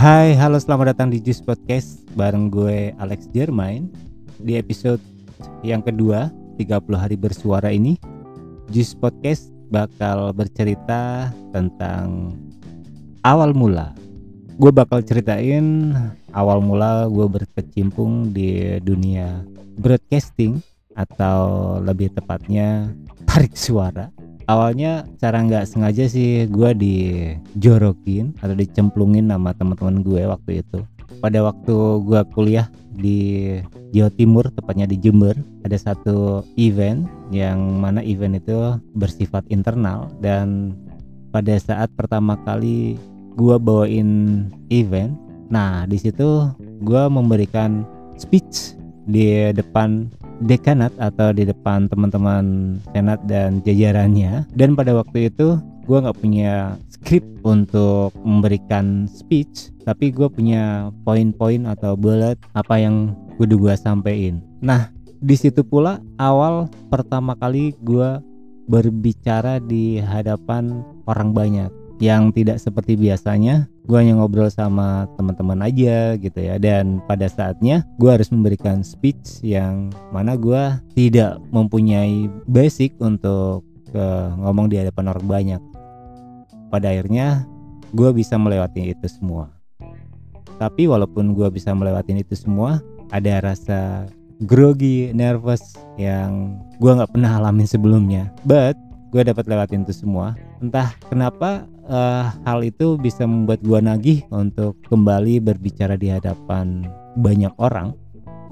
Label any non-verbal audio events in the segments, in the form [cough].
Hai, halo selamat datang di Juice Podcast bareng gue Alex Jermain. Di episode yang kedua 30 hari bersuara ini Juice Podcast bakal bercerita tentang awal mula. Gue bakal ceritain awal mula gue berkecimpung di dunia broadcasting Atau lebih tepatnya tarik suara awalnya cara nggak sengaja sih gue dijorokin atau dicemplungin sama teman-teman gue waktu itu. Pada waktu gue kuliah di Jawa Timur tepatnya di Jember ada satu event yang mana event itu bersifat internal dan pada saat pertama kali gue bawain event nah di situ gue memberikan speech di depan dekanat atau di depan teman-teman senat dan jajarannya. Dan pada waktu itu gue nggak punya skrip untuk memberikan speech tapi gue punya poin-poin atau bullet apa yang gue gue sampaikan nah di situ pula awal pertama kali gue berbicara di hadapan orang banyak yang tidak seperti biasanya gue hanya ngobrol sama teman-teman aja gitu ya. Dan pada saatnya gue harus memberikan speech yang mana gue tidak mempunyai basic untuk uh, ngomong di hadapan orang banyak. Pada akhirnya gue bisa melewati itu semua. Tapi walaupun gue bisa melewati itu semua ada rasa grogi nervous yang gue nggak pernah alamin sebelumnya. But gue dapat lewatin itu semua. Entah kenapa uh, hal itu bisa membuat gue nagih untuk kembali berbicara di hadapan banyak orang.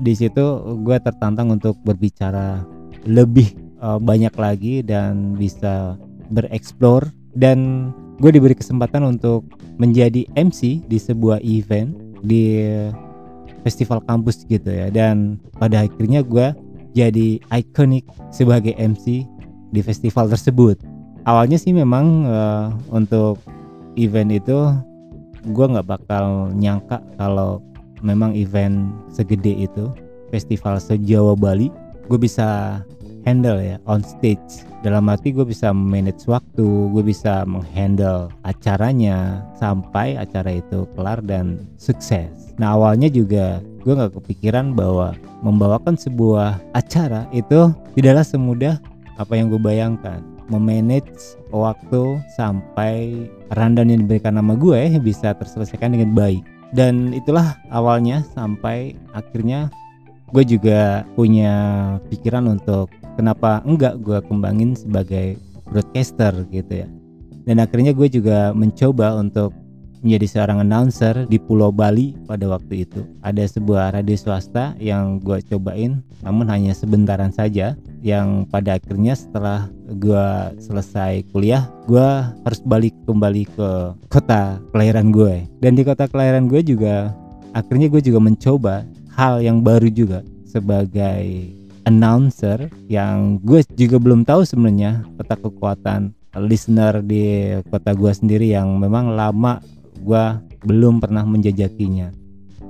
Di situ gue tertantang untuk berbicara lebih uh, banyak lagi dan bisa bereksplor. Dan gue diberi kesempatan untuk menjadi MC di sebuah event di festival kampus gitu ya. Dan pada akhirnya gue jadi ikonik sebagai MC di festival tersebut. Awalnya sih memang uh, untuk event itu gue nggak bakal nyangka kalau memang event segede itu festival sejawa Bali gue bisa handle ya on stage dalam arti gue bisa manage waktu gue bisa menghandle acaranya sampai acara itu kelar dan sukses nah awalnya juga gue nggak kepikiran bahwa membawakan sebuah acara itu tidaklah semudah apa yang gue bayangkan? Memanage waktu sampai rundown yang diberikan nama gue bisa terselesaikan dengan baik. Dan itulah awalnya sampai akhirnya gue juga punya pikiran untuk kenapa enggak gue kembangin sebagai broadcaster gitu ya. Dan akhirnya gue juga mencoba untuk menjadi seorang announcer di Pulau Bali pada waktu itu. Ada sebuah radio swasta yang gue cobain, namun hanya sebentaran saja. Yang pada akhirnya setelah gue selesai kuliah, gue harus balik kembali ke kota kelahiran gue. Dan di kota kelahiran gue juga, akhirnya gue juga mencoba hal yang baru juga sebagai announcer yang gue juga belum tahu sebenarnya peta kekuatan listener di kota gue sendiri yang memang lama gue belum pernah menjajakinya.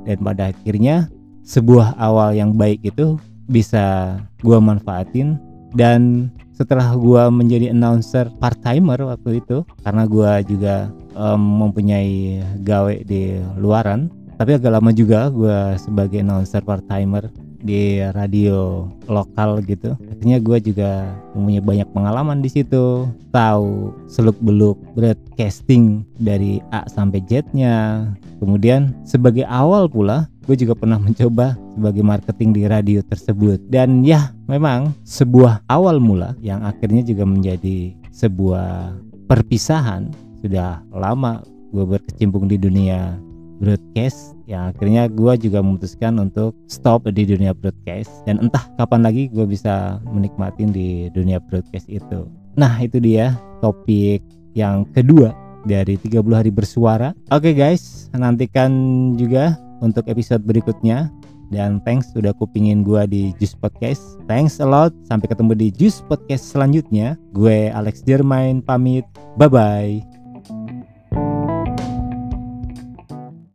Dan pada akhirnya sebuah awal yang baik itu bisa gue manfaatin. Dan setelah gue menjadi announcer part timer waktu itu karena gue juga um, mempunyai gawe di luaran tapi agak lama juga gue sebagai announcer part timer di radio lokal gitu. Akhirnya gue juga mempunyai banyak pengalaman di situ, tahu seluk beluk broadcasting dari A sampai Z-nya. Kemudian sebagai awal pula gue juga pernah [laughs] mencoba sebagai marketing di radio tersebut dan ya memang sebuah awal mula yang akhirnya juga menjadi sebuah perpisahan sudah lama gue berkecimpung di dunia broadcast yang akhirnya gue juga memutuskan untuk stop di dunia broadcast dan entah kapan lagi gue bisa menikmati di dunia broadcast itu nah itu dia topik yang kedua dari 30 hari bersuara oke okay guys nantikan juga untuk episode berikutnya dan thanks sudah kupingin gue di Juice Podcast. Thanks a lot. Sampai ketemu di Juice Podcast selanjutnya. Gue Alex Jermain pamit. Bye bye.